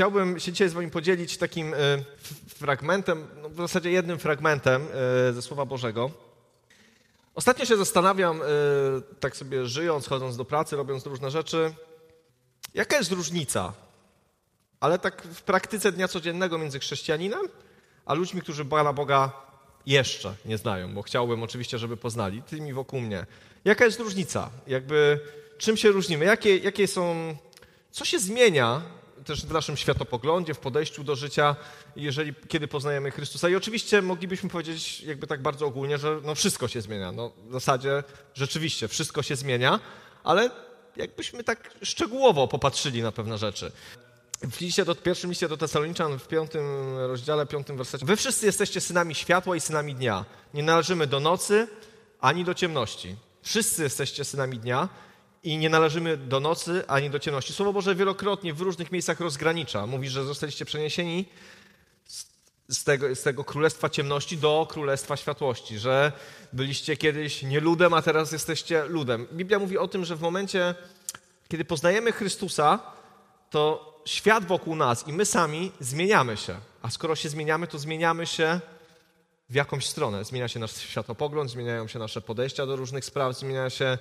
chciałbym się dzisiaj z Wami podzielić takim fragmentem, no w zasadzie jednym fragmentem ze Słowa Bożego. Ostatnio się zastanawiam, tak sobie żyjąc, chodząc do pracy, robiąc różne rzeczy, jaka jest różnica, ale tak w praktyce dnia codziennego między chrześcijaninem a ludźmi, którzy Pana Boga jeszcze nie znają, bo chciałbym oczywiście, żeby poznali, tymi wokół mnie. Jaka jest różnica? Jakby czym się różnimy? Jakie, jakie są, co się zmienia też w naszym światopoglądzie, w podejściu do życia, jeżeli, kiedy poznajemy Chrystusa. I oczywiście moglibyśmy powiedzieć jakby tak bardzo ogólnie, że no wszystko się zmienia. No, w zasadzie rzeczywiście wszystko się zmienia, ale jakbyśmy tak szczegółowo popatrzyli na pewne rzeczy. W liście do, pierwszym liście do Tesaloniczan w piątym rozdziale, piątym wersecie. Wy wszyscy jesteście synami światła i synami dnia. Nie należymy do nocy ani do ciemności. Wszyscy jesteście synami dnia i nie należymy do nocy ani do ciemności. Słowo Boże wielokrotnie w różnych miejscach rozgranicza. Mówi, że zostaliście przeniesieni z tego, z tego królestwa ciemności do królestwa światłości, że byliście kiedyś nie ludem, a teraz jesteście ludem. Biblia mówi o tym, że w momencie, kiedy poznajemy Chrystusa, to świat wokół nas i my sami zmieniamy się. A skoro się zmieniamy, to zmieniamy się w jakąś stronę. Zmienia się nasz światopogląd, zmieniają się nasze podejścia do różnych spraw, zmienia się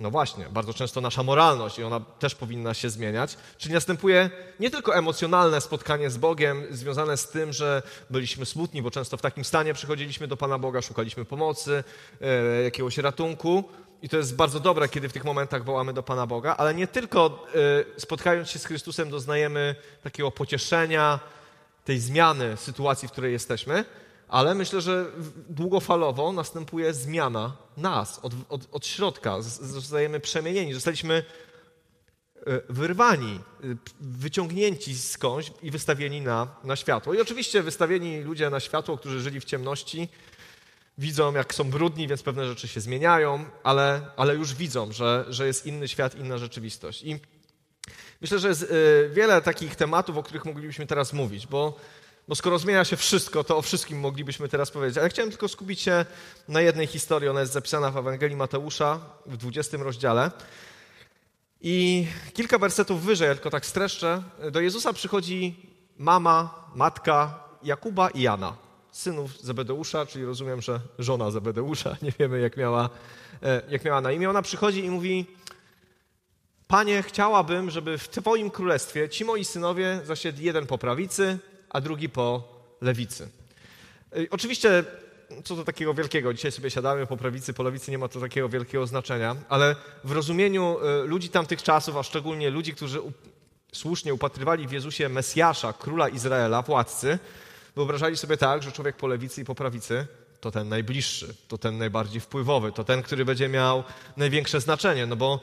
no właśnie, bardzo często nasza moralność i ona też powinna się zmieniać. Czyli następuje nie tylko emocjonalne spotkanie z Bogiem związane z tym, że byliśmy smutni, bo często w takim stanie przychodziliśmy do Pana Boga, szukaliśmy pomocy, e, jakiegoś ratunku. I to jest bardzo dobre, kiedy w tych momentach wołamy do Pana Boga, ale nie tylko e, spotkając się z Chrystusem doznajemy takiego pocieszenia, tej zmiany sytuacji, w której jesteśmy, ale myślę, że długofalowo następuje zmiana nas od, od, od środka. Zostajemy przemienieni, zostaliśmy e, wyrwani, e, wyciągnięci skądś i wystawieni na, na światło. I oczywiście wystawieni ludzie na światło, którzy żyli w ciemności, widzą, jak są brudni, więc pewne rzeczy się zmieniają, ale, ale już widzą, że, że jest inny świat, inna rzeczywistość. I myślę, że jest e, wiele takich tematów, o których moglibyśmy teraz mówić, bo bo skoro zmienia się wszystko, to o wszystkim moglibyśmy teraz powiedzieć. Ale chciałem tylko skupić się na jednej historii. Ona jest zapisana w Ewangelii Mateusza w 20 rozdziale. I kilka wersetów wyżej, tylko tak streszczę, do Jezusa przychodzi mama, matka Jakuba i Jana, synów Zebedeusza, czyli rozumiem, że żona Zebedeusza, nie wiemy jak miała, e, jak miała na imię. Ona przychodzi i mówi, Panie, chciałabym, żeby w Twoim królestwie ci moi synowie zasiedli jeden po prawicy, a drugi po lewicy. Oczywiście, co to takiego wielkiego? Dzisiaj sobie siadamy po prawicy, po lewicy, nie ma to takiego wielkiego znaczenia, ale w rozumieniu y, ludzi tamtych czasów, a szczególnie ludzi, którzy słusznie upatrywali w Jezusie Mesjasza, króla Izraela, władcy, wyobrażali sobie tak, że człowiek po lewicy i po prawicy to ten najbliższy, to ten najbardziej wpływowy, to ten, który będzie miał największe znaczenie, no bo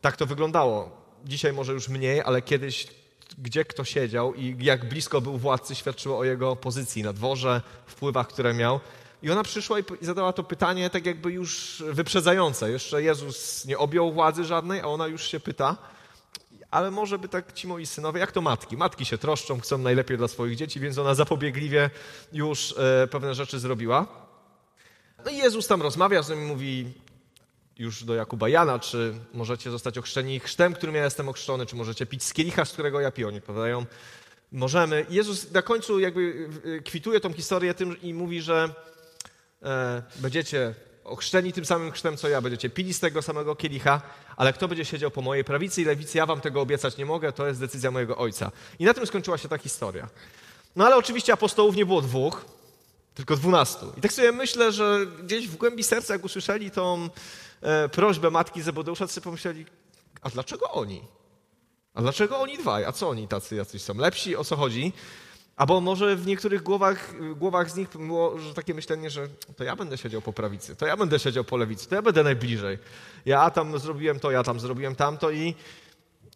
tak to wyglądało. Dzisiaj może już mniej, ale kiedyś gdzie kto siedział i jak blisko był władcy, świadczyło o jego pozycji na dworze, wpływach, które miał. I ona przyszła i zadała to pytanie tak jakby już wyprzedzające. Jeszcze Jezus nie objął władzy żadnej, a ona już się pyta, ale może by tak ci moi synowie, jak to matki? Matki się troszczą, chcą najlepiej dla swoich dzieci, więc ona zapobiegliwie już e, pewne rzeczy zrobiła. No i Jezus tam rozmawia z nimi, mówi, już do Jakuba Jana, czy możecie zostać ochrzczeni chrztem, którym ja jestem ochrzczony, czy możecie pić z kielicha, z którego ja piję. Oni powiadają, możemy. Jezus na końcu jakby kwituje tą historię tym i mówi, że e, będziecie ochrzczeni tym samym chrztem, co ja, będziecie pili z tego samego kielicha, ale kto będzie siedział po mojej prawicy i lewicy, ja wam tego obiecać nie mogę, to jest decyzja mojego ojca. I na tym skończyła się ta historia. No ale oczywiście apostołów nie było dwóch, tylko dwunastu. I tak sobie myślę, że gdzieś w głębi serca, jak usłyszeli tą e, prośbę matki Zebedeusza, sobie pomyśleli, a dlaczego oni? A dlaczego oni dwaj? A co oni tacy jacyś są? Lepsi? O co chodzi? Albo może w niektórych głowach, głowach z nich było że takie myślenie, że to ja będę siedział po prawicy, to ja będę siedział po lewicy, to ja będę najbliżej. Ja tam zrobiłem to, ja tam zrobiłem tamto i,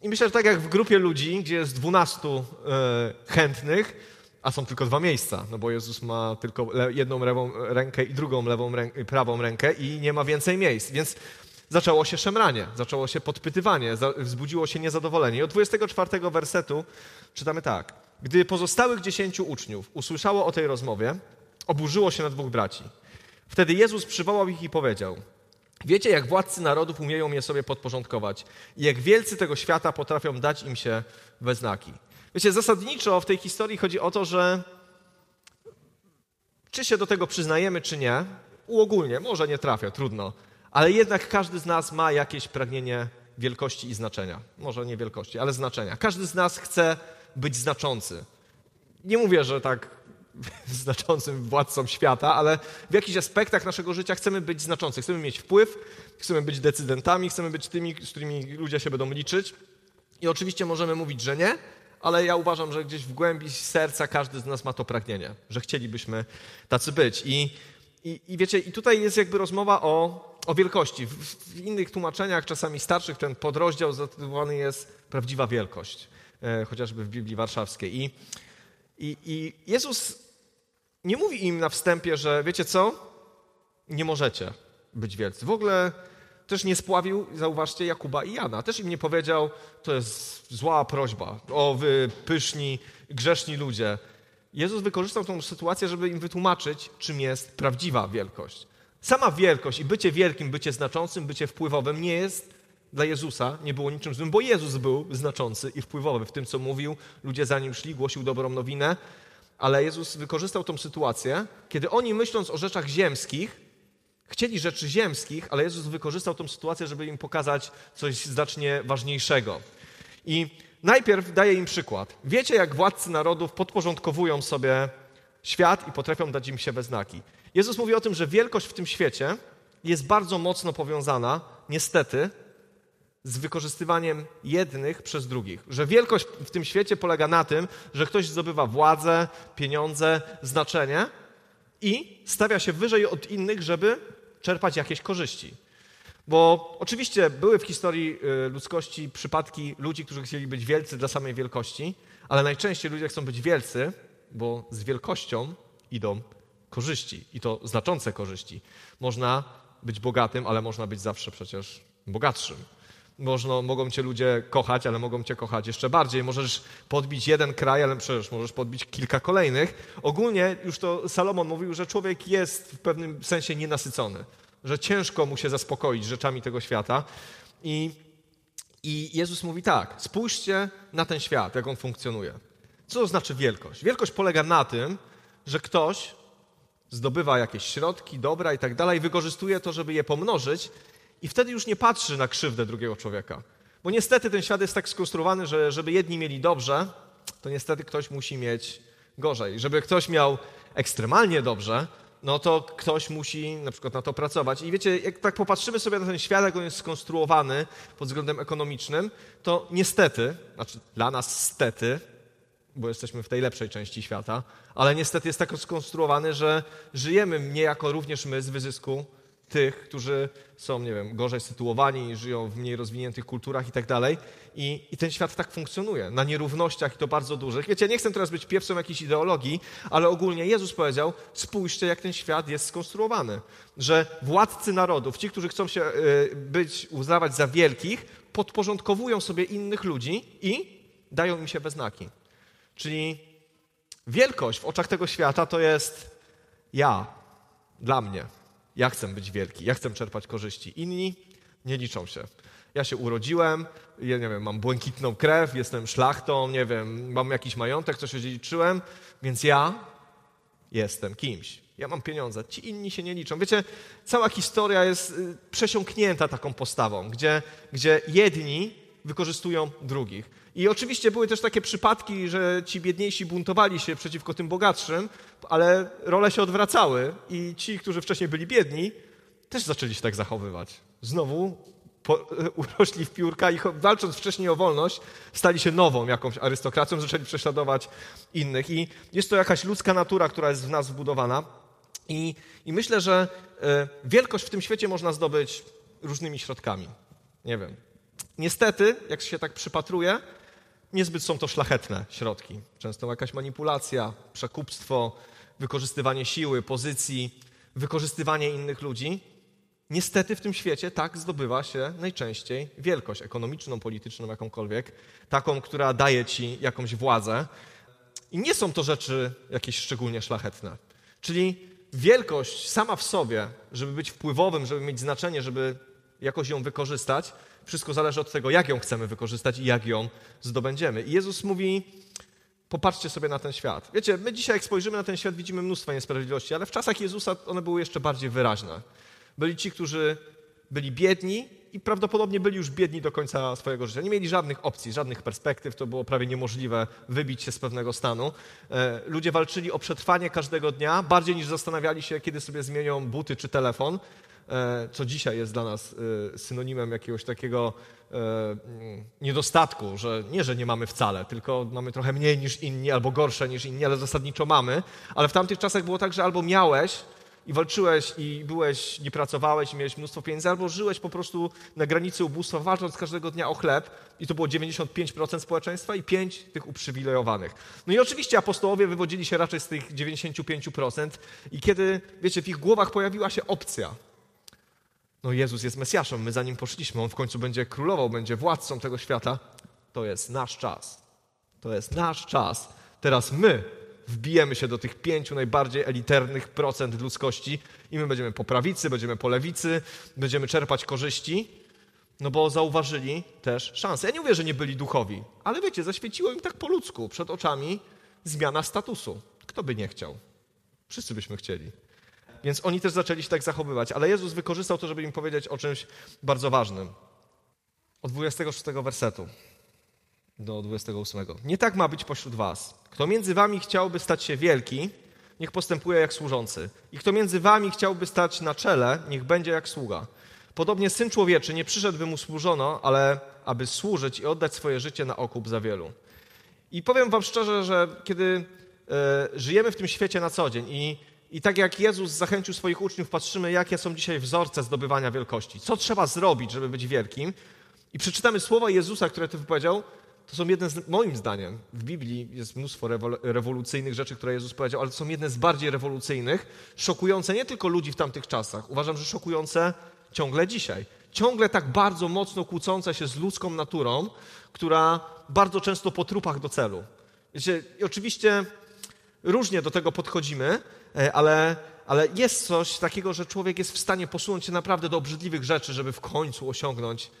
i myślę, że tak jak w grupie ludzi, gdzie jest dwunastu e, chętnych, a są tylko dwa miejsca, no bo Jezus ma tylko jedną lewą rękę i drugą lewą rękę, prawą rękę i nie ma więcej miejsc. Więc zaczęło się szemranie, zaczęło się podpytywanie, wzbudziło się niezadowolenie. I od 24 wersetu czytamy tak. Gdy pozostałych dziesięciu uczniów usłyszało o tej rozmowie, oburzyło się na dwóch braci. Wtedy Jezus przywołał ich i powiedział: Wiecie, jak władcy narodów umieją je sobie podporządkować i jak wielcy tego świata potrafią dać im się we znaki. Wiecie, zasadniczo w tej historii chodzi o to, że czy się do tego przyznajemy, czy nie, uogólnie, może nie trafia, trudno, ale jednak każdy z nas ma jakieś pragnienie wielkości i znaczenia. Może nie wielkości, ale znaczenia. Każdy z nas chce być znaczący. Nie mówię, że tak znaczącym władcą świata, ale w jakichś aspektach naszego życia chcemy być znaczący. Chcemy mieć wpływ, chcemy być decydentami, chcemy być tymi, z którymi ludzie się będą liczyć. I oczywiście możemy mówić, że nie, ale ja uważam, że gdzieś w głębi serca każdy z nas ma to pragnienie, że chcielibyśmy tacy być. I, i, i wiecie, i tutaj jest jakby rozmowa o, o wielkości. W, w, innych tłumaczeniach, czasami starszych, ten podrozdział zatytułowany jest Prawdziwa Wielkość, e, chociażby w Biblii Warszawskiej. I, i, I Jezus nie mówi im na wstępie, że wiecie co, nie możecie być wielcy. W ogóle też nie spławił, zauważcie, Jakuba i Jana. Też im nie powiedział, to jest zła prośba, o wy pyszni, grzeszni ludzie. Jezus wykorzystał tę sytuację, żeby im wytłumaczyć, czym jest prawdziwa wielkość. Sama wielkość i bycie wielkim, bycie znaczącym, bycie wpływowym nie jest dla Jezusa, nie było niczym złym, bo Jezus był znaczący i wpływowy w tym, co mówił. Ludzie za nim szli, głosił dobrą nowinę, ale Jezus wykorzystał tę sytuację, kiedy oni myśląc o rzeczach ziemskich, Chcieli rzeczy ziemskich, ale Jezus wykorzystał tę sytuację, żeby im pokazać coś znacznie ważniejszego. I najpierw daje im przykład. Wiecie, jak władcy narodów podporządkowują sobie świat i potrafią dać im się we znaki. Jezus mówi o tym, że wielkość w tym świecie jest bardzo mocno powiązana, niestety, z wykorzystywaniem jednych przez drugich. Że wielkość w tym świecie polega na tym, że ktoś zdobywa władzę, pieniądze, znaczenie i stawia się wyżej od innych, żeby czerpać jakieś korzyści. Bo oczywiście były w historii y, ludzkości przypadki ludzi, którzy chcieli być wielcy dla samej wielkości, ale najczęściej ludzie chcą być wielcy, bo z wielkością idą korzyści i to znaczące korzyści. Można być bogatym, ale można być zawsze przecież bogatszym. Można, mogą cię ludzie kochać, ale mogą cię kochać jeszcze bardziej. Możesz podbić jeden kraj, ale przecież możesz podbić kilka kolejnych. Ogólnie już to Salomon mówił, że człowiek jest w pewnym sensie nienasycony, że ciężko mu się zaspokoić rzeczami tego świata. I, i Jezus mówi tak, spójrzcie na ten świat, jak on funkcjonuje. Co to znaczy wielkość? Wielkość polega na tym, że ktoś zdobywa jakieś środki, dobra i tak dalej, wykorzystuje to, żeby je pomnożyć i wtedy już nie patrzy na krzywdę drugiego człowieka. Bo niestety ten świat jest tak skonstruowany, że żeby jedni mieli dobrze, to niestety ktoś musi mieć gorzej. Żeby ktoś miał ekstremalnie dobrze, no to ktoś musi na przykład na to pracować. I wiecie, jak tak popatrzymy sobie na ten świat, jak on jest skonstruowany pod względem ekonomicznym, to niestety, znaczy dla nas stety, bo jesteśmy w tej lepszej części świata, ale niestety jest tak skonstruowany, że żyjemy niejako również my z wyzysku tych, którzy są, nie wiem, gorzej sytuowani, żyją w mniej rozwiniętych kulturach i tak dalej. I, ten świat tak funkcjonuje, na nierównościach i to bardzo dużych. Wiecie, nie chcę teraz być piewcą jakiejś ideologii, ale ogólnie Jezus powiedział, spójrzcie, jak ten świat jest skonstruowany. Że władcy narodów, ci, którzy chcą się y, być, uznawać za wielkich, podporządkowują sobie innych ludzi i dają im się we znaki. Czyli wielkość w oczach tego świata to jest ja, dla mnie. Ja chcę być wielki, ja chcę czerpać korzyści. Inni nie liczą się. Ja się urodziłem, ja nie wiem, mam błękitną krew, jestem szlachtą, nie wiem, mam jakiś majątek, coś odziedziczyłem, więc ja jestem kimś. Ja mam pieniądze, ci inni się nie liczą. Wiecie, cała historia jest y, przesiąknięta taką postawą, gdzie, gdzie jedni wykorzystują drugich. I oczywiście były też takie przypadki, że ci biedniejsi buntowali się przeciwko tym bogatszym, ale role się odwracały i ci, którzy wcześniej byli biedni, też zaczęli się tak zachowywać. Znowu po, urośli w piórka i walcząc wcześniej o wolność, stali się nową jakąś arystokracją, zaczęli prześladować innych. I jest to jakaś ludzka natura, która jest w nas wbudowana. I, i myślę, że y, wielkość w tym świecie można zdobyć różnymi środkami. Nie wiem. Niestety, jak się tak przypatruje, niezbyt są to szlachetne środki. Często jakaś manipulacja, przekupstwo, wykorzystywanie siły, pozycji, wykorzystywanie innych ludzi. Niestety w tym świecie tak zdobywa się najczęściej wielkość ekonomiczną, polityczną, jakąkolwiek, taką, która daje ci jakąś władzę. I nie są to rzeczy jakieś szczególnie szlachetne. Czyli wielkość sama w sobie, żeby być wpływowym, żeby mieć znaczenie, żeby jakoś ją wykorzystać, wszystko zależy od tego, jak ją chcemy wykorzystać i jak ją zdobędziemy. I Jezus mówi, Popatrzcie sobie na ten świat. Wiecie, my dzisiaj, jak spojrzymy na ten świat, widzimy mnóstwo niesprawiedliwości, ale w czasach Jezusa one były jeszcze bardziej wyraźne. Byli ci, którzy byli biedni i prawdopodobnie byli już biedni do końca swojego życia. Nie mieli żadnych opcji, żadnych perspektyw, to było prawie niemożliwe wybić się z pewnego stanu. E, ludzie walczyli o przetrwanie każdego dnia, bardziej niż zastanawiali się, kiedy sobie zmienią buty czy telefon, co dzisiaj jest dla nas e, synonimem jakiegoś takiego niedostatku, że nie, że nie mamy wcale, tylko mamy trochę mniej niż inni albo gorsze niż inni, ale zasadniczo mamy. Ale w tamtych czasach było tak, że albo miałeś, i walczyłeś i byłeś, nie pracowałeś i miałeś mnóstwo pieniędzy, albo żyłeś po prostu na granicy ubóstwa, walcząc każdego dnia o chleb i to było 95% społeczeństwa i 5 tych uprzywilejowanych. No i oczywiście apostołowie wywodzili się raczej z tych 95% i kiedy, wiecie, w ich głowach pojawiła się opcja, no Jezus jest Mesjaszem, my za Nim poszliśmy, On w końcu będzie królował, będzie władcą tego świata, to jest nasz czas. To jest nasz czas. Teraz my wbijemy się do tych pięciu najbardziej eliternych procent ludzkości i my będziemy po prawicy, będziemy po lewicy, będziemy czerpać korzyści, no bo zauważyli też szansę. Ja nie mówię, że nie byli duchowi, ale wiecie, zaświeciło im tak po ludzku przed oczami zmiana statusu. Kto by nie chciał? Wszyscy byśmy chcieli. Więc oni też zaczęli się tak zachowywać, ale Jezus wykorzystał to, żeby im powiedzieć o czymś bardzo ważnym. Od 26 wersetu do 28. Nie tak ma być pośród was. Kto między wami chciałby stać się wielki, niech postępuje jak służący. I kto między wami chciałby stać na czele, niech będzie jak sługa. Podobnie Syn Człowieczy nie przyszedł, by mu służono, ale aby służyć i oddać swoje życie na okup za wielu. I powiem wam szczerze, że kiedy e, żyjemy w tym świecie na co dzień i, i tak jak Jezus zachęcił swoich uczniów, patrzymy, jakie są dzisiaj wzorce zdobywania wielkości. Co trzeba zrobić, żeby być wielkim? I przeczytamy słowa Jezusa, które ty wypowiedział, to są jedne z, moim zdaniem, w Biblii jest mnóstwo rewolucyjnych rzeczy, które Jezus powiedział, ale to są jedne z bardziej rewolucyjnych, szokujące nie tylko ludzi w tamtych czasach, uważam, że szokujące ciągle dzisiaj. Ciągle tak bardzo mocno kłócące się z ludzką naturą, która bardzo często po trupach do celu. Wiecie, oczywiście różnie do tego podchodzimy, ale, ale jest coś takiego, że człowiek jest w stanie posunąć się naprawdę do obrzydliwych rzeczy, żeby w końcu osiągnąć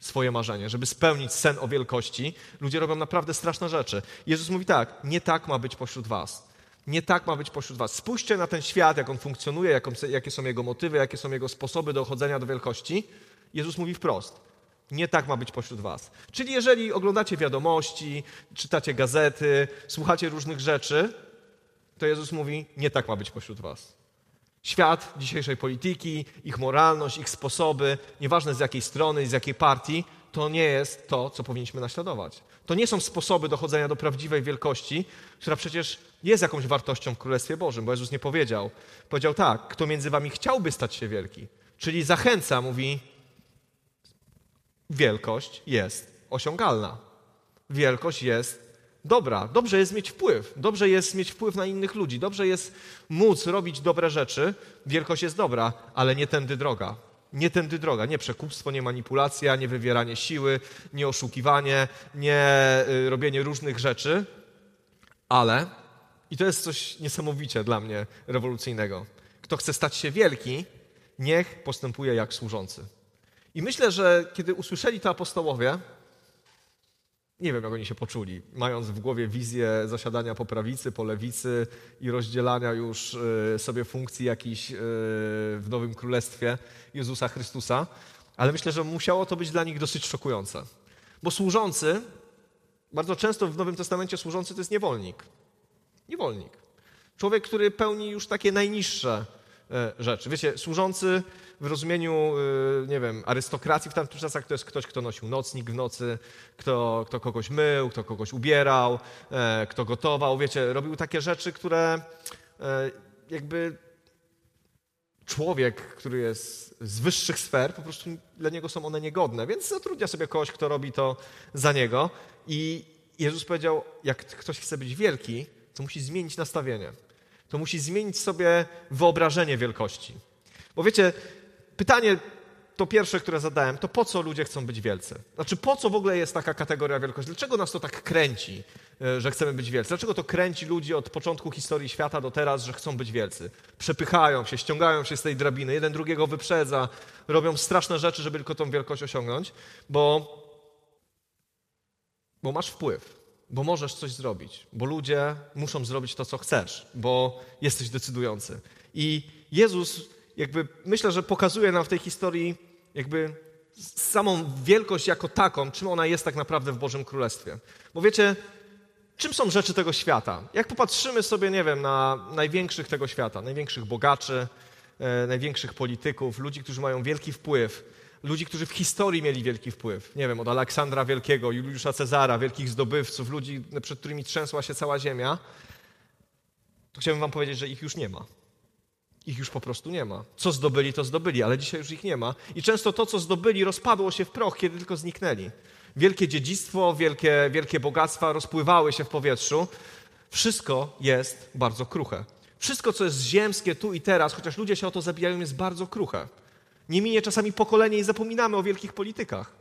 swoje marzenie, żeby spełnić sen o wielkości, ludzie robią naprawdę straszne rzeczy. Jezus mówi tak, nie tak ma być pośród was. Nie tak ma być pośród was. Spójrzcie na ten świat, jak on funkcjonuje, jak on, jakie są jego motywy, jakie są jego sposoby dochodzenia do wielkości. Jezus mówi wprost. Nie tak ma być pośród was. Czyli jeżeli oglądacie wiadomości, czytacie gazety, słuchacie różnych rzeczy, to Jezus mówi, nie tak ma być pośród was. Świat dzisiejszej polityki, ich moralność, ich sposoby, nieważne z jakiej strony, z jakiej partii, to nie jest to, co powinniśmy naśladować. To nie są sposoby dochodzenia do prawdziwej wielkości, która przecież jest jakąś wartością w Królestwie Bożym, bo Jezus nie powiedział. Powiedział tak, kto między wami chciałby stać się wielki, czyli zachęca, mówi, wielkość jest osiągalna. Wielkość jest dobra. Dobrze jest mieć wpływ. Dobrze jest mieć wpływ na innych ludzi. Dobrze jest móc robić dobre rzeczy. Wielkość jest dobra, ale nie tędy droga. Nie tędy droga. Nie przekupstwo, nie manipulacja, nie wywieranie siły, nie oszukiwanie, nie y, robienie różnych rzeczy. Ale, i to jest coś niesamowicie dla mnie rewolucyjnego, kto chce stać się wielki, niech postępuje jak służący. I myślę, że kiedy usłyszeli to apostołowie, nie wiem, jak oni się poczuli, mając w głowie wizję zasiadania po prawicy, po lewicy i rozdzielania już e, sobie funkcji jakichś e, w Nowym Królestwie Jezusa Chrystusa. Ale myślę, że musiało to być dla nich dosyć szokujące. Bo służący, bardzo często w Nowym Testamencie służący to jest niewolnik. Niewolnik. Człowiek, który pełni już takie najniższe rzeczy. Wiecie, służący w rozumieniu, y, nie wiem, arystokracji w tamtych czasach to jest ktoś, kto nosił nocnik w nocy, kto, kto kogoś mył, kto kogoś ubierał, e, kto gotował, wiecie, robił takie rzeczy, które e, jakby człowiek, który jest z wyższych sfer, po prostu dla niego są one niegodne, więc zatrudnia sobie kogoś, kto robi to za niego. I Jezus powiedział, jak ktoś chce być wielki, to musi zmienić nastawienie. To musi zmienić sobie wyobrażenie wielkości. Bo wiecie, pytanie to pierwsze, które zadałem, to po co ludzie chcą być wielcy? Znaczy, po co w ogóle jest taka kategoria wielkości? Dlaczego nas to tak kręci, e, że chcemy być wielcy? Dlaczego to kręci ludzi od początku historii świata do teraz, że chcą być wielcy? Przepychają się, ściągają się z tej drabiny, jeden drugiego wyprzedza, robią straszne rzeczy, żeby tylko tą wielkość osiągnąć, bo, bo masz wpływ. Bo możesz coś zrobić, bo ludzie muszą zrobić to, co chcesz, bo jesteś decydujący. I Jezus, jakby myślę, że pokazuje nam w tej historii, jakby samą wielkość jako taką, czym ona jest tak naprawdę w Bożym Królestwie. Bo wiecie, czym są rzeczy tego świata? Jak popatrzymy sobie, nie wiem, na największych tego świata, największych bogaczy, e, największych polityków, ludzi, którzy mają wielki wpływ, ludzi, którzy w historii mieli wielki wpływ. Nie wiem, od Aleksandra Wielkiego, Juliusza Cezara, wielkich zdobywców, ludzi, przed którymi trzęsła się cała ziemia, to chciałbym wam powiedzieć, że ich już nie ma. Ich już po prostu nie ma. Co zdobyli, to zdobyli, ale dzisiaj już ich nie ma. I często to, co zdobyli, rozpadło się w proch, kiedy tylko zniknęli. Wielkie dziedzictwo, wielkie, wielkie bogactwa rozpływały się w powietrzu. Wszystko jest bardzo kruche. Wszystko, co jest ziemskie tu i teraz, chociaż ludzie się o to zabijają, jest bardzo kruche. Nie minie czasami pokolenie i zapominamy o wielkich politykach.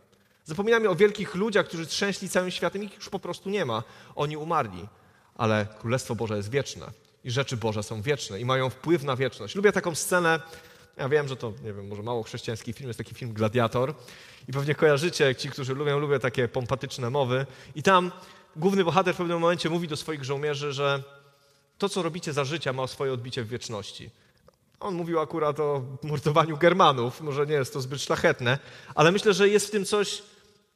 Zapominamy o wielkich ludziach, którzy trzęśli całym światem, ich już po prostu nie ma. Oni umarli. Ale Królestwo Boże jest wieczne i rzeczy Boże są wieczne i mają wpływ na wieczność. Lubię taką scenę, ja wiem, że to, nie wiem, może mało chrześcijański film, jest taki film Gladiator i pewnie kojarzycie, ci, którzy lubią, lubię takie pompatyczne mowy i tam główny bohater w pewnym momencie mówi do swoich żołnierzy, że to, co robicie za życia, ma swoje odbicie w wieczności. On mówił akurat o mordowaniu Germanów, może nie jest to zbyt szlachetne, ale myślę, że jest w tym coś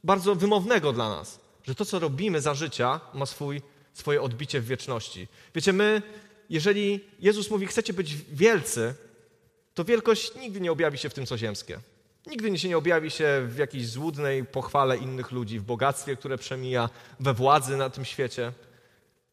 bardzo wymownego dla nas, że to, co robimy za życia, ma swój, swoje odbicie w wieczności. Wiecie, my, jeżeli Jezus mówi, chcecie być wielcy, to wielkość nigdy nie objawi się w tym, co ziemskie. Nigdy się nie objawi się w jakiejś złudnej pochwale innych ludzi, w bogactwie, które przemija, we władzy na tym świecie,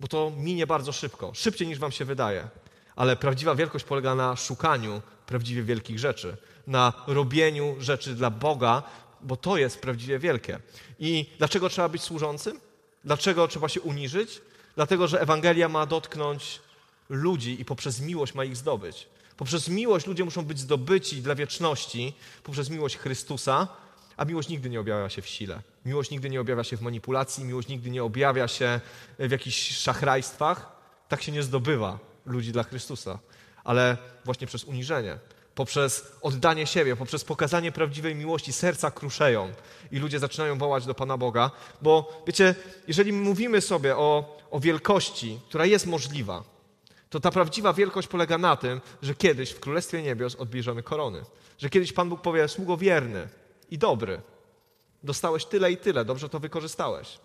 bo to minie bardzo szybko, szybciej niż wam się wydaje. Ale prawdziwa wielkość polega na szukaniu prawdziwie wielkich rzeczy, na robieniu rzeczy dla Boga, bo to jest prawdziwie wielkie. I dlaczego trzeba być służącym? Dlaczego trzeba się uniżyć? Dlatego, że Ewangelia ma dotknąć ludzi i poprzez miłość ma ich zdobyć. Poprzez miłość ludzie muszą być zdobyci dla wieczności, poprzez miłość Chrystusa, a miłość nigdy nie objawia się w sile. Miłość nigdy nie objawia się w manipulacji, miłość nigdy nie objawia się w jakichś szachrajstwach. Tak się nie zdobywa ludzi dla Chrystusa, ale właśnie przez uniżenie, poprzez oddanie siebie, poprzez pokazanie prawdziwej miłości, serca kruszeją i ludzie zaczynają wołać do Pana Boga, bo wiecie, jeżeli mówimy sobie o, o wielkości, która jest możliwa, to ta prawdziwa wielkość polega na tym, że kiedyś w Królestwie Niebios odbierzemy korony. Że kiedyś Pan Bóg powie, sługo wierny i dobry, dostałeś tyle i tyle, dobrze to wykorzystałeś.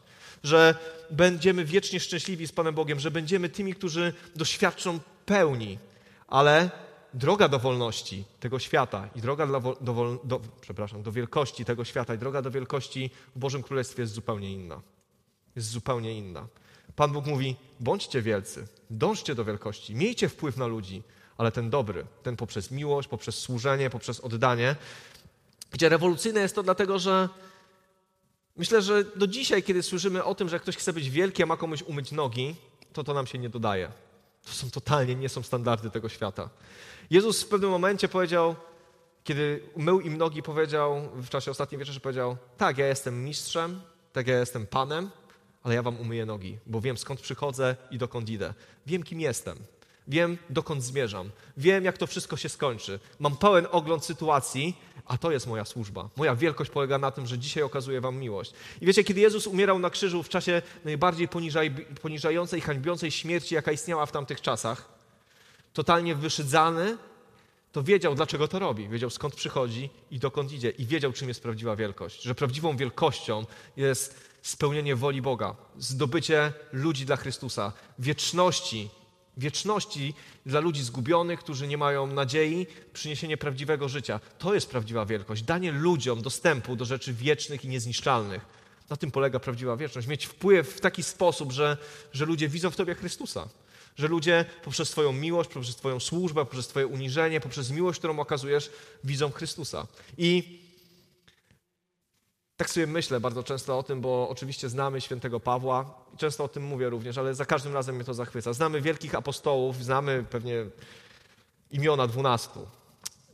Że będziemy wiecznie szczęśliwi z Panem Bogiem, że będziemy tymi, którzy doświadczą pełni, ale droga do wolności tego świata i droga do, do, do, przepraszam, do wielkości tego świata i droga do wielkości w Bożym Królestwie jest zupełnie inna. Jest zupełnie inna. Pan Bóg mówi: bądźcie wielcy, dążcie do wielkości, miejcie wpływ na ludzi, ale ten dobry, ten poprzez miłość, poprzez służenie, poprzez oddanie. Gdzie rewolucyjne jest to dlatego, że myślę, że do dzisiaj, kiedy słyszymy o tym, że ktoś chce być wielki, a ma komuś umyć nogi, to to nam się nie dodaje. To są totalnie nie są standardy tego świata. Jezus w pewnym momencie powiedział, kiedy mył im nogi, powiedział w czasie ostatniej wieczerzy, powiedział: Tak, ja jestem mistrzem, tak, ja jestem panem, ale ja wam umyję nogi, bo wiem skąd przychodzę i dokąd idę. Wiem, kim jestem. Wiem, dokąd zmierzam. Wiem, jak to wszystko się skończy. Mam pełen ogląd sytuacji, a to jest moja służba. Moja wielkość polega na tym, że dzisiaj okazuję wam miłość. I wiecie, kiedy Jezus umierał na krzyżu w czasie najbardziej poniżaj, poniżającej, hańbiącej śmierci, jaka istniała w tamtych czasach, totalnie wyszydzany, to wiedział, dlaczego to robi. Wiedział, skąd przychodzi i dokąd idzie. I wiedział, czym jest prawdziwa wielkość. Że prawdziwą wielkością jest spełnienie woli Boga, zdobycie ludzi dla Chrystusa, wieczności, wieczności dla ludzi zgubionych, którzy nie mają nadziei, przyniesienie prawdziwego życia. To jest prawdziwa wielkość. Danie ludziom dostępu do rzeczy wiecznych i niezniszczalnych. Na tym polega prawdziwa wieczność. Mieć wpływ w taki sposób, że, że ludzie widzą w Tobie Chrystusa. Że ludzie poprzez Twoją miłość, poprzez Twoją służbę, poprzez Twoje uniżenie, poprzez miłość, którą okazujesz, widzą Chrystusa. I tak sobie myślę bardzo często o tym, bo oczywiście znamy świętego Pawła i często o tym mówię również, ale za każdym razem mnie to zachwyca. Znamy wielkich apostołów, znamy pewnie imiona dwunastu.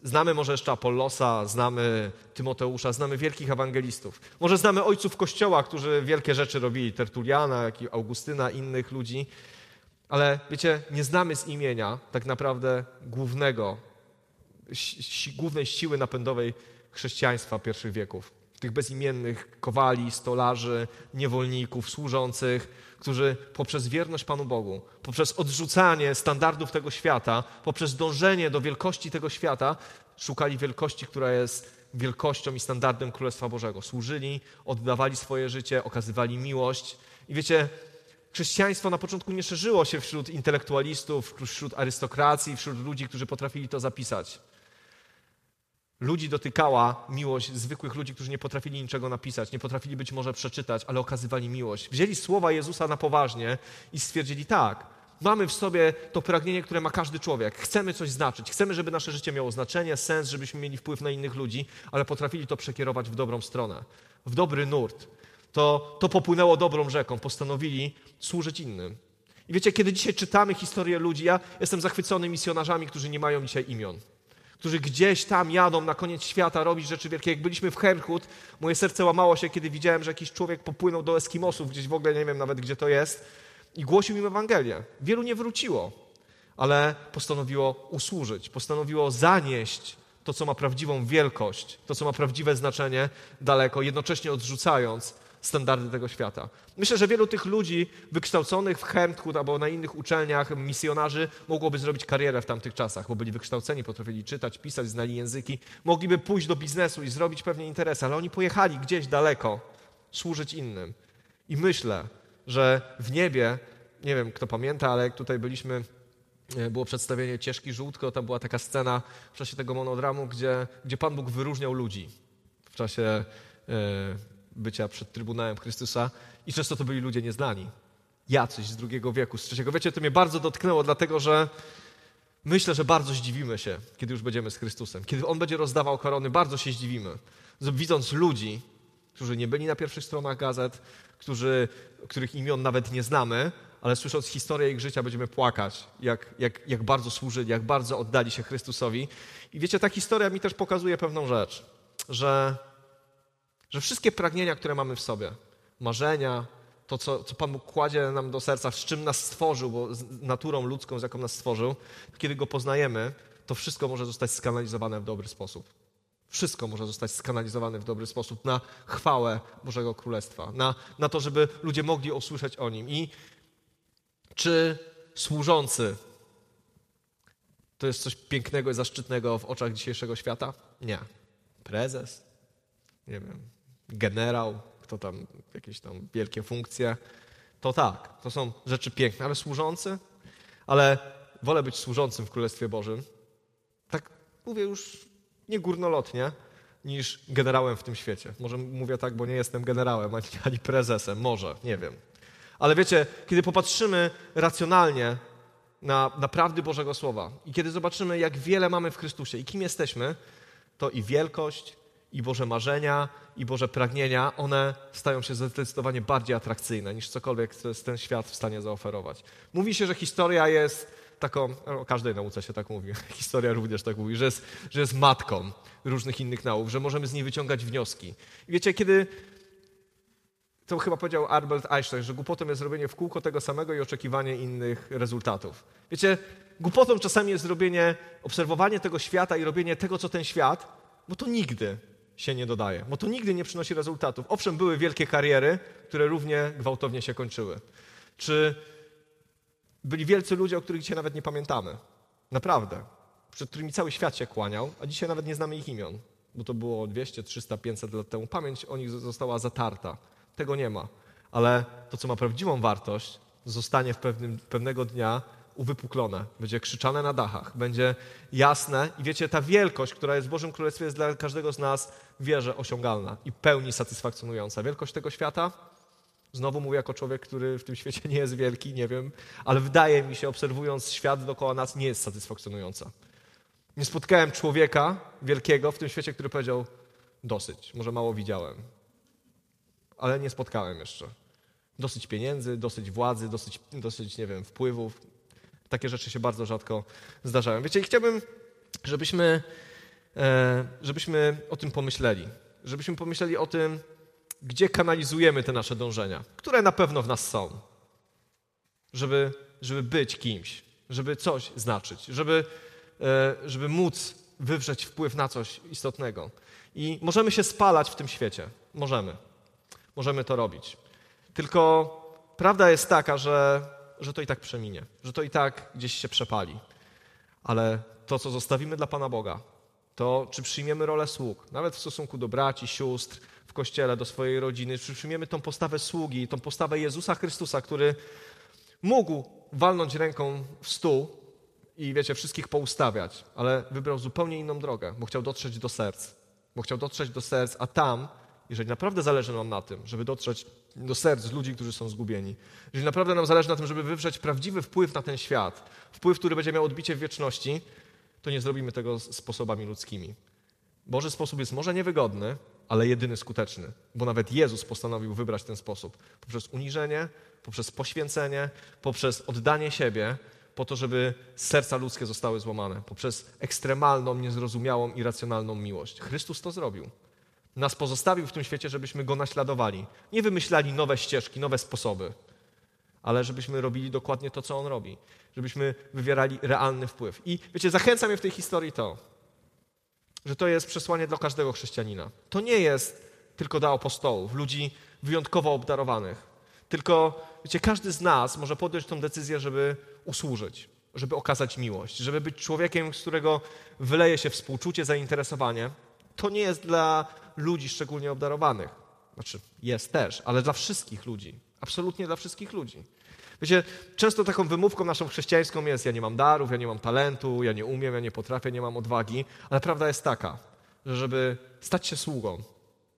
Znamy może jeszcze Apollosa, znamy Tymoteusza, znamy wielkich ewangelistów. Może znamy ojców Kościoła, którzy wielkie rzeczy robili, Tertuliana, jak i Augustyna, innych ludzi. Ale wiecie, nie znamy z imienia tak naprawdę głównego, głównej siły napędowej chrześcijaństwa pierwszych wieków. Tych bezimiennych kowali, stolarzy, niewolników, służących, którzy poprzez wierność Panu Bogu, poprzez odrzucanie standardów tego świata, poprzez dążenie do wielkości tego świata, szukali wielkości, która jest wielkością i standardem Królestwa Bożego. Służyli, oddawali swoje życie, okazywali miłość. I wiecie, chrześcijaństwo na początku nie szerzyło się wśród intelektualistów, wśród arystokracji, wśród ludzi, którzy potrafili to zapisać. Ludzi dotykała miłość zwykłych ludzi, którzy nie potrafili niczego napisać, nie potrafili być może przeczytać, ale okazywali miłość. Wzięli słowa Jezusa na poważnie i stwierdzili tak. Mamy w sobie to pragnienie, które ma każdy człowiek. Chcemy coś znaczyć, chcemy, żeby nasze życie miało znaczenie, sens, żebyśmy mieli wpływ na innych ludzi, ale potrafili to przekierować w dobrą stronę, w dobry nurt. To, to popłynęło dobrą rzeką, postanowili służyć innym. I wiecie, kiedy dzisiaj czytamy historię ludzi, ja jestem zachwycony misjonarzami, którzy nie mają dzisiaj imion którzy gdzieś tam jadą na koniec świata robić rzeczy wielkie. Jak byliśmy w Herkut, moje serce łamało się, kiedy widziałem, że jakiś człowiek popłynął do Eskimosów, gdzieś w ogóle nie wiem nawet, gdzie to jest, i głosił im Ewangelię. Wielu nie wróciło, ale postanowiło usłużyć, postanowiło zanieść to, co ma prawdziwą wielkość, to, co ma prawdziwe znaczenie daleko, jednocześnie odrzucając standardy tego świata. Myślę, że wielu tych ludzi wykształconych w Hermthut albo na innych uczelniach, misjonarzy, mogłoby zrobić karierę w tamtych czasach, bo byli wykształceni, potrafili czytać, pisać, znali języki, mogliby pójść do biznesu i zrobić pewnie interesy, ale oni pojechali gdzieś daleko służyć innym. I myślę, że w niebie, nie wiem kto pamięta, ale jak tutaj byliśmy e, było przedstawienie Cieszki Żółtko, tam była taka scena w czasie tego monodramu, gdzie, gdzie Pan Bóg wyróżniał ludzi w czasie yy, bycia przed Trybunałem Chrystusa i często to byli ludzie nieznani. Jacyś z drugiego wieku, z trzeciego. Wiecie, to mnie bardzo dotknęło, dlatego że myślę, że bardzo zdziwimy się, kiedy już będziemy z Chrystusem. Kiedy On będzie rozdawał korony, bardzo się zdziwimy. Widząc ludzi, którzy nie byli na pierwszych stronach gazet, którzy, których imion nawet nie znamy, ale słysząc historię ich życia będziemy płakać, jak, jak, jak bardzo służyli, jak bardzo oddali się Chrystusowi. I wiecie, ta historia mi też pokazuje pewną rzecz, że że wszystkie pragnienia, które mamy w sobie, marzenia, to, co, co Pan Bóg kładzie nam do serca, z czym nas stworzył, bo z naturą ludzką, z jaką nas stworzył, kiedy Go poznajemy, to wszystko może zostać skanalizowane w dobry sposób. Wszystko może zostać skanalizowane w dobry sposób na chwałę Bożego Królestwa, na, na to, żeby ludzie mogli usłyszeć o Nim. I czy służący to jest coś pięknego i zaszczytnego w oczach dzisiejszego świata? Nie. Prezes? Nie wiem generał, kto tam, jakieś tam wielkie funkcje. To tak, to są rzeczy piękne, ale służący? Ale wolę być służącym w Królestwie Bożym. Tak mówię już nie górnolotnie, niż generałem w tym świecie. Może mówię tak, bo nie jestem generałem ani, ani prezesem, może, nie wiem. Ale wiecie, kiedy popatrzymy racjonalnie na, na prawdy Bożego Słowa i kiedy zobaczymy, jak wiele mamy w Chrystusie i kim jesteśmy, to i wielkość, i Boże marzenia, i Boże pragnienia, one stają się zdecydowanie bardziej atrakcyjne niż cokolwiek, ten świat w stanie zaoferować. Mówi się, że historia jest taką, o każdej nauce się tak mówi, historia również tak mówi, że jest, że jest matką różnych innych nauk, że możemy z niej wyciągać wnioski. I wiecie, kiedy to chyba powiedział Albert Einstein, że głupotą jest robienie w kółko tego samego i oczekiwanie innych rezultatów. Wiecie, głupotą czasami jest robienie, obserwowanie tego świata i robienie tego, co ten świat, bo to nigdy się nie dodaje, bo to nigdy nie przynosi rezultatów. Owszem, były wielkie kariery, które równie gwałtownie się kończyły. Czy byli wielcy ludzie, o których dzisiaj nawet nie pamiętamy? Naprawdę. Przed którymi cały świat się kłaniał, a dzisiaj nawet nie znamy ich imion, bo to było 200, 300, 500 lat temu. Pamięć o nich została zatarta. Tego nie ma. Ale to, co ma prawdziwą wartość, zostanie w pewnym, pewnego dnia uwypuklone, będzie krzyczane na dachach, będzie jasne i wiecie, ta wielkość, która jest w Bożym Królestwie jest dla każdego z nas, wierzę, osiągalna i pełni satysfakcjonująca. Wielkość tego świata, znowu mówię jako człowiek, który w tym świecie nie jest wielki, nie wiem, ale wydaje mi się, obserwując świat dookoła nas, nie jest satysfakcjonująca. Nie spotkałem człowieka wielkiego w tym świecie, który powiedział dosyć, może mało widziałem, ale nie spotkałem jeszcze. Dosyć pieniędzy, dosyć władzy, dosyć, dosyć nie wiem, wpływów. Takie rzeczy się bardzo rzadko zdarzają. Wiecie, i chciałbym, żebyśmy, e, żebyśmy o tym pomyśleli. Żebyśmy pomyśleli o tym, gdzie kanalizujemy te nasze dążenia, które na pewno w nas są, żeby, żeby być kimś, żeby coś znaczyć, żeby, e, żeby móc wywrzeć wpływ na coś istotnego. I możemy się spalać w tym świecie. Możemy. Możemy to robić. Tylko prawda jest taka, że, że to i tak przeminie, że to i tak gdzieś się przepali. Ale to, co zostawimy dla Pana Boga, to czy przyjmiemy rolę sług, nawet w stosunku do braci, sióstr, w kościele, do swojej rodziny, czy przyjmiemy tą postawę sługi, tą postawę Jezusa Chrystusa, który mógł walnąć ręką w stół i wiecie, wszystkich poustawiać, ale wybrał zupełnie inną drogę, bo chciał dotrzeć do serc. Bo chciał dotrzeć do serc, a tam, jeżeli naprawdę zależy nam na tym, żeby dotrzeć do serc ludzi, którzy są zgubieni, jeżeli naprawdę nam zależy na tym, żeby wywrzeć prawdziwy wpływ na ten świat, wpływ, który będzie miał odbicie w wieczności, to nie zrobimy tego sposobami ludzkimi. Boży sposób jest może niewygodny, ale jedyny skuteczny, bo nawet Jezus postanowił wybrać ten sposób poprzez uniżenie, poprzez poświęcenie, poprzez oddanie siebie, po to, żeby serca ludzkie zostały złamane, poprzez ekstremalną, niezrozumiałą, irracjonalną miłość. Chrystus to zrobił. Nas pozostawił w tym świecie, żebyśmy go naśladowali. Nie wymyślali nowe ścieżki, nowe sposoby, ale żebyśmy robili dokładnie to, co on robi, żebyśmy wywierali realny wpływ. I wiecie, zachęca mnie w tej historii to, że to jest przesłanie dla każdego chrześcijanina. To nie jest tylko dla apostołów, ludzi wyjątkowo obdarowanych. Tylko, wiecie, każdy z nas może podjąć tą decyzję, żeby usłużyć, żeby okazać miłość, żeby być człowiekiem, z którego wyleje się współczucie, zainteresowanie. To nie jest dla ludzi szczególnie obdarowanych. Znaczy, jest też, ale dla wszystkich ludzi. Absolutnie dla wszystkich ludzi. Wiecie, często taką wymówką naszą chrześcijańską jest: ja nie mam darów, ja nie mam talentu, ja nie umiem, ja nie potrafię, nie mam odwagi. Ale prawda jest taka, że żeby stać się sługą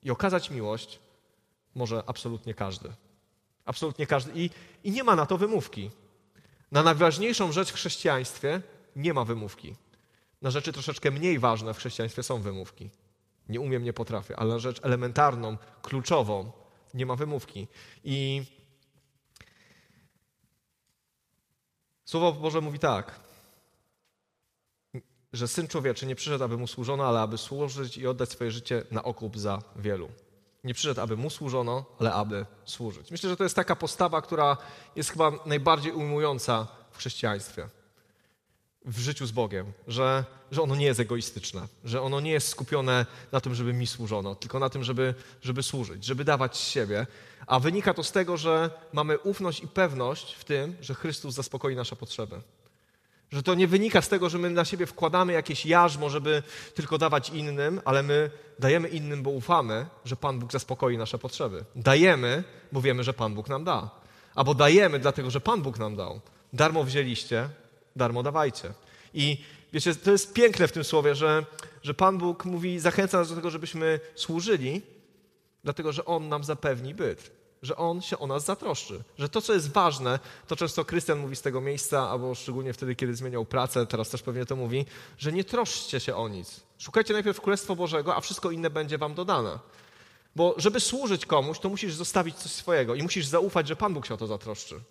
i okazać miłość, może absolutnie każdy. Absolutnie każdy. I, I nie ma na to wymówki. Na najważniejszą rzecz w chrześcijaństwie nie ma wymówki. Na rzeczy troszeczkę mniej ważne w chrześcijaństwie są wymówki. Nie umiem, nie potrafię, ale rzecz elementarną, kluczową nie ma wymówki. I Słowo Boże mówi tak, że Syn Człowieczy nie przyszedł, aby Mu służono, ale aby służyć i oddać swoje życie na okup za wielu. Nie przyszedł, aby Mu służono, ale aby służyć. Myślę, że to jest taka postawa, która jest chyba najbardziej ujmująca w chrześcijaństwie w życiu z Bogiem, że, że ono nie jest egoistyczne, że ono nie jest skupione na tym, żeby mi służono, tylko na tym, żeby, żeby służyć, żeby dawać siebie. A wynika to z tego, że mamy ufność i pewność w tym, że Chrystus zaspokoi nasze potrzeby. Że to nie wynika z tego, że my na siebie wkładamy jakieś jarzmo, żeby tylko dawać innym, ale my dajemy innym, bo ufamy, że Pan Bóg zaspokoi nasze potrzeby. Dajemy, bo wiemy, że Pan Bóg nam da. Albo dajemy, dlatego że Pan Bóg nam dał. Darmo wzięliście, darmo dawajcie. I wiecie, to jest piękne w tym słowie, że, że Pan Bóg mówi, zachęca nas do tego, żebyśmy służyli, dlatego że On nam zapewni byt. Że On się o nas zatroszczy. Że to, co jest ważne, to często Krystian mówi z tego miejsca, albo szczególnie wtedy, kiedy zmieniał pracę, teraz też pewnie to mówi, że nie troszczcie się o nic. Szukajcie najpierw Królestwa Bożego, a wszystko inne będzie wam dodane. Bo żeby służyć komuś, to musisz zostawić coś swojego i musisz zaufać, że Pan Bóg się o to zatroszczy.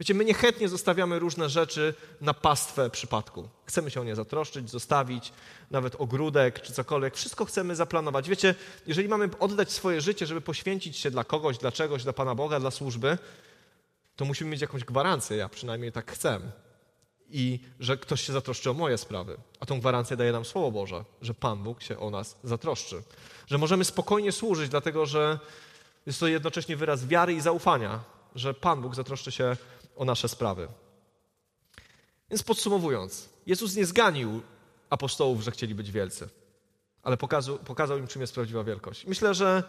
Wiecie, my niechętnie zostawiamy różne rzeczy na pastwę przypadku. Chcemy się o nie zatroszczyć, zostawić, nawet ogródek czy cokolwiek. Wszystko chcemy zaplanować. Wiecie, jeżeli mamy oddać swoje życie, żeby poświęcić się dla kogoś, dla czegoś, dla Pana Boga, dla służby, to musimy mieć jakąś gwarancję. Ja przynajmniej tak chcę. I że ktoś się zatroszczy o moje sprawy. A tą gwarancję daje nam Słowo Boże, że Pan Bóg się o nas zatroszczy. Że możemy spokojnie służyć, dlatego że jest to jednocześnie wyraz wiary i zaufania, że Pan Bóg zatroszczy się o nasze sprawy. Więc podsumowując, Jezus nie zganił apostołów, że chcieli być wielcy, ale pokazał, pokazał im, czym jest prawdziwa wielkość. Myślę, że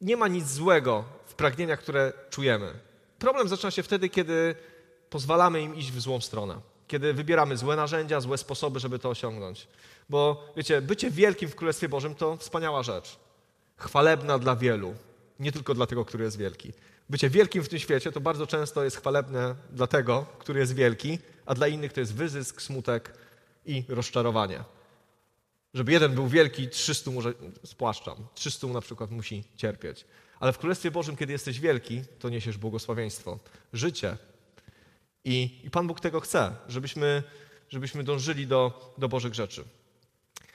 nie ma nic złego w pragnieniach, które czujemy. Problem zaczyna się wtedy, kiedy pozwalamy im iść w złą stronę. Kiedy wybieramy złe narzędzia, złe sposoby, żeby to osiągnąć. Bo wiecie, bycie wielkim w Królestwie Bożym to wspaniała rzecz. Chwalebna dla wielu, nie tylko dla tego, który jest wielki bycie wielkim w tym świecie to bardzo często jest chwalebne dla tego, który jest wielki, a dla innych to jest wyzysk, smutek i rozczarowanie. Żeby jeden był wielki, 300 może, spłaszczam, 300 na przykład musi cierpieć. Ale w Królestwie Bożym, kiedy jesteś wielki, to niesiesz błogosławieństwo, życie. I, i Pan Bóg tego chce, żebyśmy, żebyśmy dążyli do, do Bożych rzeczy.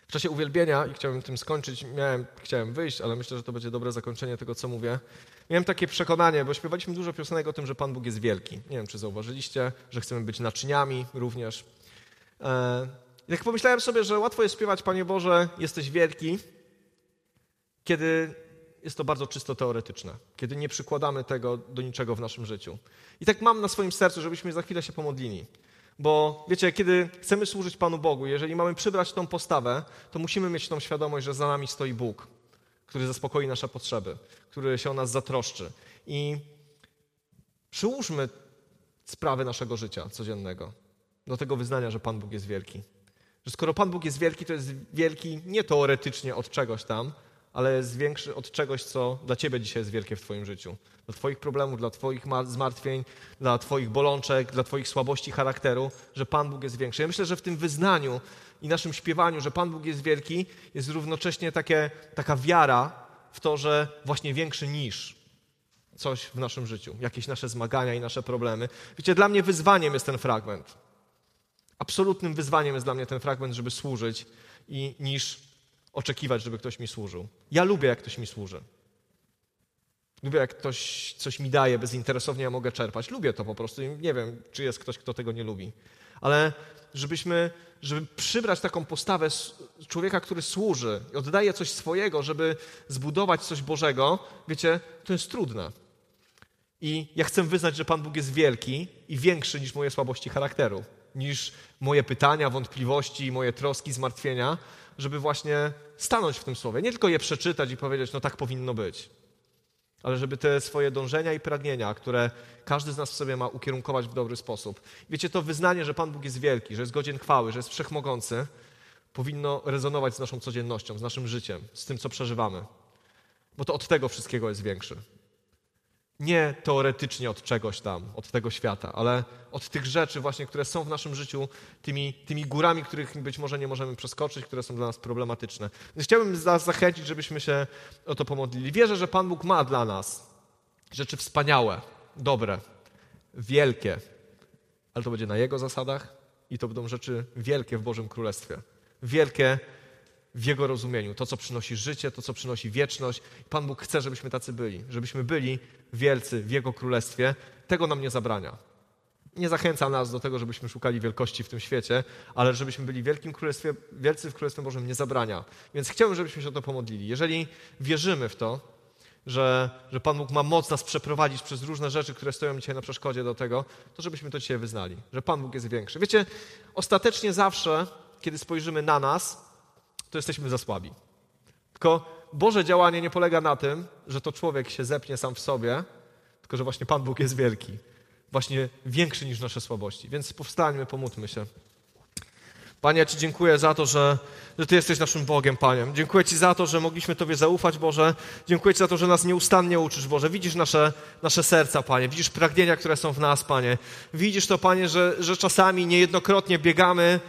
W czasie uwielbienia, i chciałbym tym skończyć, miałem, chciałem wyjść, ale myślę, że to będzie dobre zakończenie tego, co mówię. Miałem takie przekonanie, bo śpiewaliśmy dużo piosenek o tym, że Pan Bóg jest wielki. Nie wiem, czy zauważyliście, że chcemy być naczyniami również. E, I tak pomyślałem sobie, że łatwo jest śpiewać, Panie Boże, jesteś wielki, kiedy jest to bardzo czysto teoretyczne, kiedy nie przykładamy tego do niczego w naszym życiu. I tak mam na swoim sercu, żebyśmy za chwilę się pomodlili. Bo wiecie, kiedy chcemy służyć Panu Bogu, jeżeli mamy przybrać tą postawę, to musimy mieć tą świadomość, że za nami stoi Bóg, który zaspokoi nasze potrzeby, który się o nas zatroszczy. I przyłóżmy sprawy naszego życia codziennego do tego wyznania, że Pan Bóg jest wielki. Że skoro Pan Bóg jest wielki, to jest wielki nie teoretycznie od czegoś tam, ale jest większy od czegoś, co dla Ciebie dzisiaj jest wielkie w Twoim życiu. Dla Twoich problemów, dla Twoich zmartwień, dla Twoich bolączek, dla Twoich słabości charakteru, że Pan Bóg jest większy. Ja myślę, że w tym wyznaniu i naszym śpiewaniu, że Pan Bóg jest wielki, jest równocześnie takie, taka wiara w to, że właśnie większy niż coś w naszym życiu, jakieś nasze zmagania i nasze problemy. Wiecie, dla mnie wyzwaniem jest ten fragment. Absolutnym wyzwaniem jest dla mnie ten fragment, żeby służyć i niż oczekiwać, żeby ktoś mi służył. Ja lubię, jak ktoś mi służy. Lubię, jak ktoś coś mi daje bezinteresownie, ja mogę czerpać. Lubię to po prostu. Nie wiem, czy jest ktoś, kto tego nie lubi. Ale żebyśmy, żeby przybrać taką postawę człowieka, który służy i oddaje coś swojego, żeby zbudować coś Bożego, wiecie, to jest trudne. I ja chcę wyznać, że Pan Bóg jest wielki i większy niż moje słabości charakteru, niż moje pytania, wątpliwości, moje troski, zmartwienia, żeby właśnie stanąć w tym słowie. Nie tylko je przeczytać i powiedzieć, no tak powinno być, ale żeby te swoje dążenia i pragnienia, które każdy z nas w sobie ma, ukierunkować w dobry sposób. Wiecie, to wyznanie, że Pan Bóg jest wielki, że jest godzien chwały, że jest wszechmogący, powinno rezonować z naszą codziennością, z naszym życiem, z tym, co przeżywamy. Bo to od tego wszystkiego jest większy nie teoretycznie od czegoś tam, od tego świata, ale od tych rzeczy właśnie, które są w naszym życiu, tymi, tymi górami, których być może nie możemy przeskoczyć, które są dla nas problematyczne. Więc chciałbym za, zachęcić, żebyśmy się o to pomodlili. Wierzę, że Pan Bóg ma dla nas rzeczy wspaniałe, dobre, wielkie, ale to będzie na Jego zasadach i to będą rzeczy wielkie w Bożym Królestwie. Wielkie w Jego rozumieniu. To, co przynosi życie, to, co przynosi wieczność. Pan Bóg chce, żebyśmy tacy byli, żebyśmy byli wielcy w Jego królestwie. Tego nam nie zabrania. Nie zachęca nas do tego, żebyśmy szukali wielkości w tym świecie, ale żebyśmy byli wielkim królestwie, wielcy w Królestwie Bożym nie zabrania. Więc chciałbym, żebyśmy się o to pomodlili. Jeżeli wierzymy w to, że, że Pan Bóg ma moc nas przeprowadzić przez różne rzeczy, które stoją dzisiaj na przeszkodzie do tego, to żebyśmy to dzisiaj wyznali, że Pan Bóg jest większy. Wiecie, ostatecznie zawsze, kiedy spojrzymy na nas, to jesteśmy za słabi. Tylko Boże działanie nie polega na tym, że to człowiek się zepnie sam w sobie, tylko że właśnie Pan Bóg jest wielki. Właśnie większy niż nasze słabości. Więc powstańmy, pomódlmy się. Panie, ja Ci dziękuję za to, że, że Ty jesteś naszym Bogiem, Panie. Dziękuję Ci za to, że mogliśmy Tobie zaufać, Boże. Dziękuję Ci za to, że nas nieustannie uczysz, Boże. Widzisz nasze, nasze serca, Panie. Widzisz pragnienia, które są w nas, Panie. Widzisz to, Panie, że, że czasami niejednokrotnie biegamy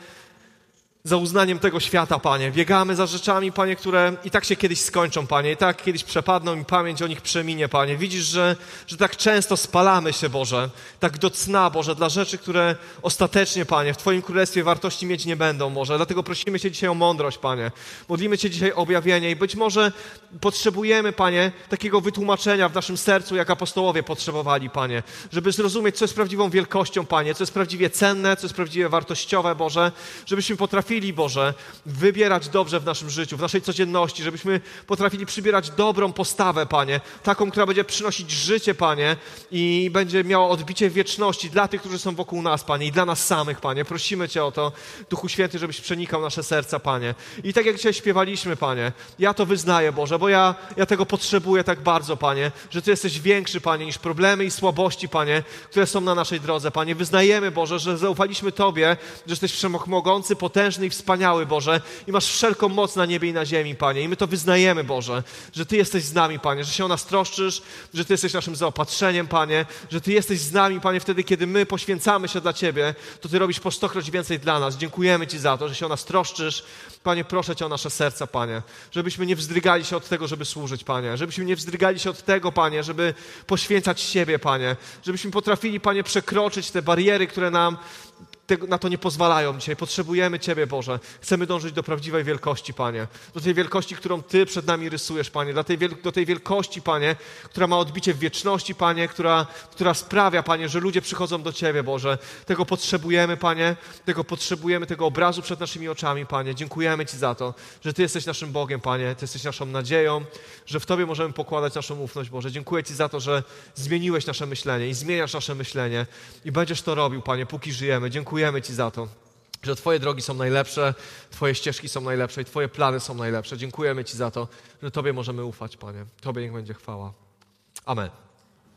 za uznaniem tego świata, Panie. Biegamy za rzeczami, Panie, które i tak się kiedyś skończą, Panie, i tak kiedyś przepadną i pamięć o nich przeminie, Panie. Widzisz, że, że tak często spalamy się, Boże, tak do cna, Boże, dla rzeczy, które ostatecznie, Panie, w Twoim Królestwie wartości mieć nie będą, Boże. Dlatego prosimy Cię dzisiaj o mądrość, Panie. Modlimy Cię dzisiaj o objawienie i być może potrzebujemy, Panie, takiego wytłumaczenia w naszym sercu, jak apostołowie potrzebowali, Panie, żeby zrozumieć, co jest prawdziwą wielkością, Panie, co jest prawdziwie cenne, co jest prawdziwie wartościowe, Boże, żebyśmy potrafili potrafili, Boże, wybierać dobrze w naszym życiu, w naszej codzienności, żebyśmy potrafili przybierać dobrą postawę, Panie, taką, która będzie przynosić życie, Panie, i będzie miała odbicie wieczności dla tych, którzy są wokół nas, Panie, i dla nas samych, Panie. Prosimy Cię o to, Duchu Święty, żebyś przenikał nasze serca, Panie. I tak jak dzisiaj śpiewaliśmy, Panie, ja to wyznaję, Boże, bo ja, ja tego potrzebuję tak bardzo, Panie, że Ty jesteś większy, Panie, niż problemy i słabości, Panie, które są na naszej drodze, Panie. Wyznajemy, Boże, że zaufaliśmy Tobie, że jesteś wszechmogący, potężny, potężny i wspaniały, Boże, i masz wszelką moc na niebie i na ziemi, Panie. I my to wyznajemy, Boże, że Ty jesteś z nami, Panie, że się o nas troszczysz, że Ty jesteś naszym zaopatrzeniem, Panie, że Ty jesteś z nami, Panie, wtedy, kiedy my poświęcamy się dla Ciebie, to Ty robisz po stokroć więcej dla nas. Dziękujemy Ci za to, że się o nas troszczysz. Panie, proszę Cię o nasze serca, Panie, żebyśmy nie wzdrygali się od tego, żeby służyć, Panie, żebyśmy nie wzdrygali się od tego, Panie, żeby poświęcać siebie, Panie, żebyśmy potrafili, Panie, przekroczyć te bariery, które nam tego, na to nie pozwalają dzisiaj. Potrzebujemy Ciebie, Boże. Chcemy dążyć do prawdziwej wielkości, Panie. Do tej wielkości, którą Ty przed nami rysujesz, Panie. Do tej, do tej wielkości, Panie, która ma odbicie w wieczności, Panie, która, która sprawia, Panie, że ludzie przychodzą do Ciebie, Boże. Tego potrzebujemy, Panie. Tego potrzebujemy, tego obrazu przed naszymi oczami, Panie. Dziękujemy Ci za to, że Ty jesteś naszym Bogiem, Panie. Ty jesteś naszą nadzieją, że w Tobie możemy pokładać naszą ufność, Boże. Dziękuję Ci za to, że zmieniłeś nasze myślenie i zmieniasz nasze myślenie i będziesz to robił, Panie, póki żyjemy. Dziękujemy Ci za to że Twoje drogi są najlepsze, Twoje ścieżki są najlepsze i Twoje plany są najlepsze. Dziękujemy Ci za to, że Tobie możemy ufać, Panie. Tobie niech będzie chwała. Amen.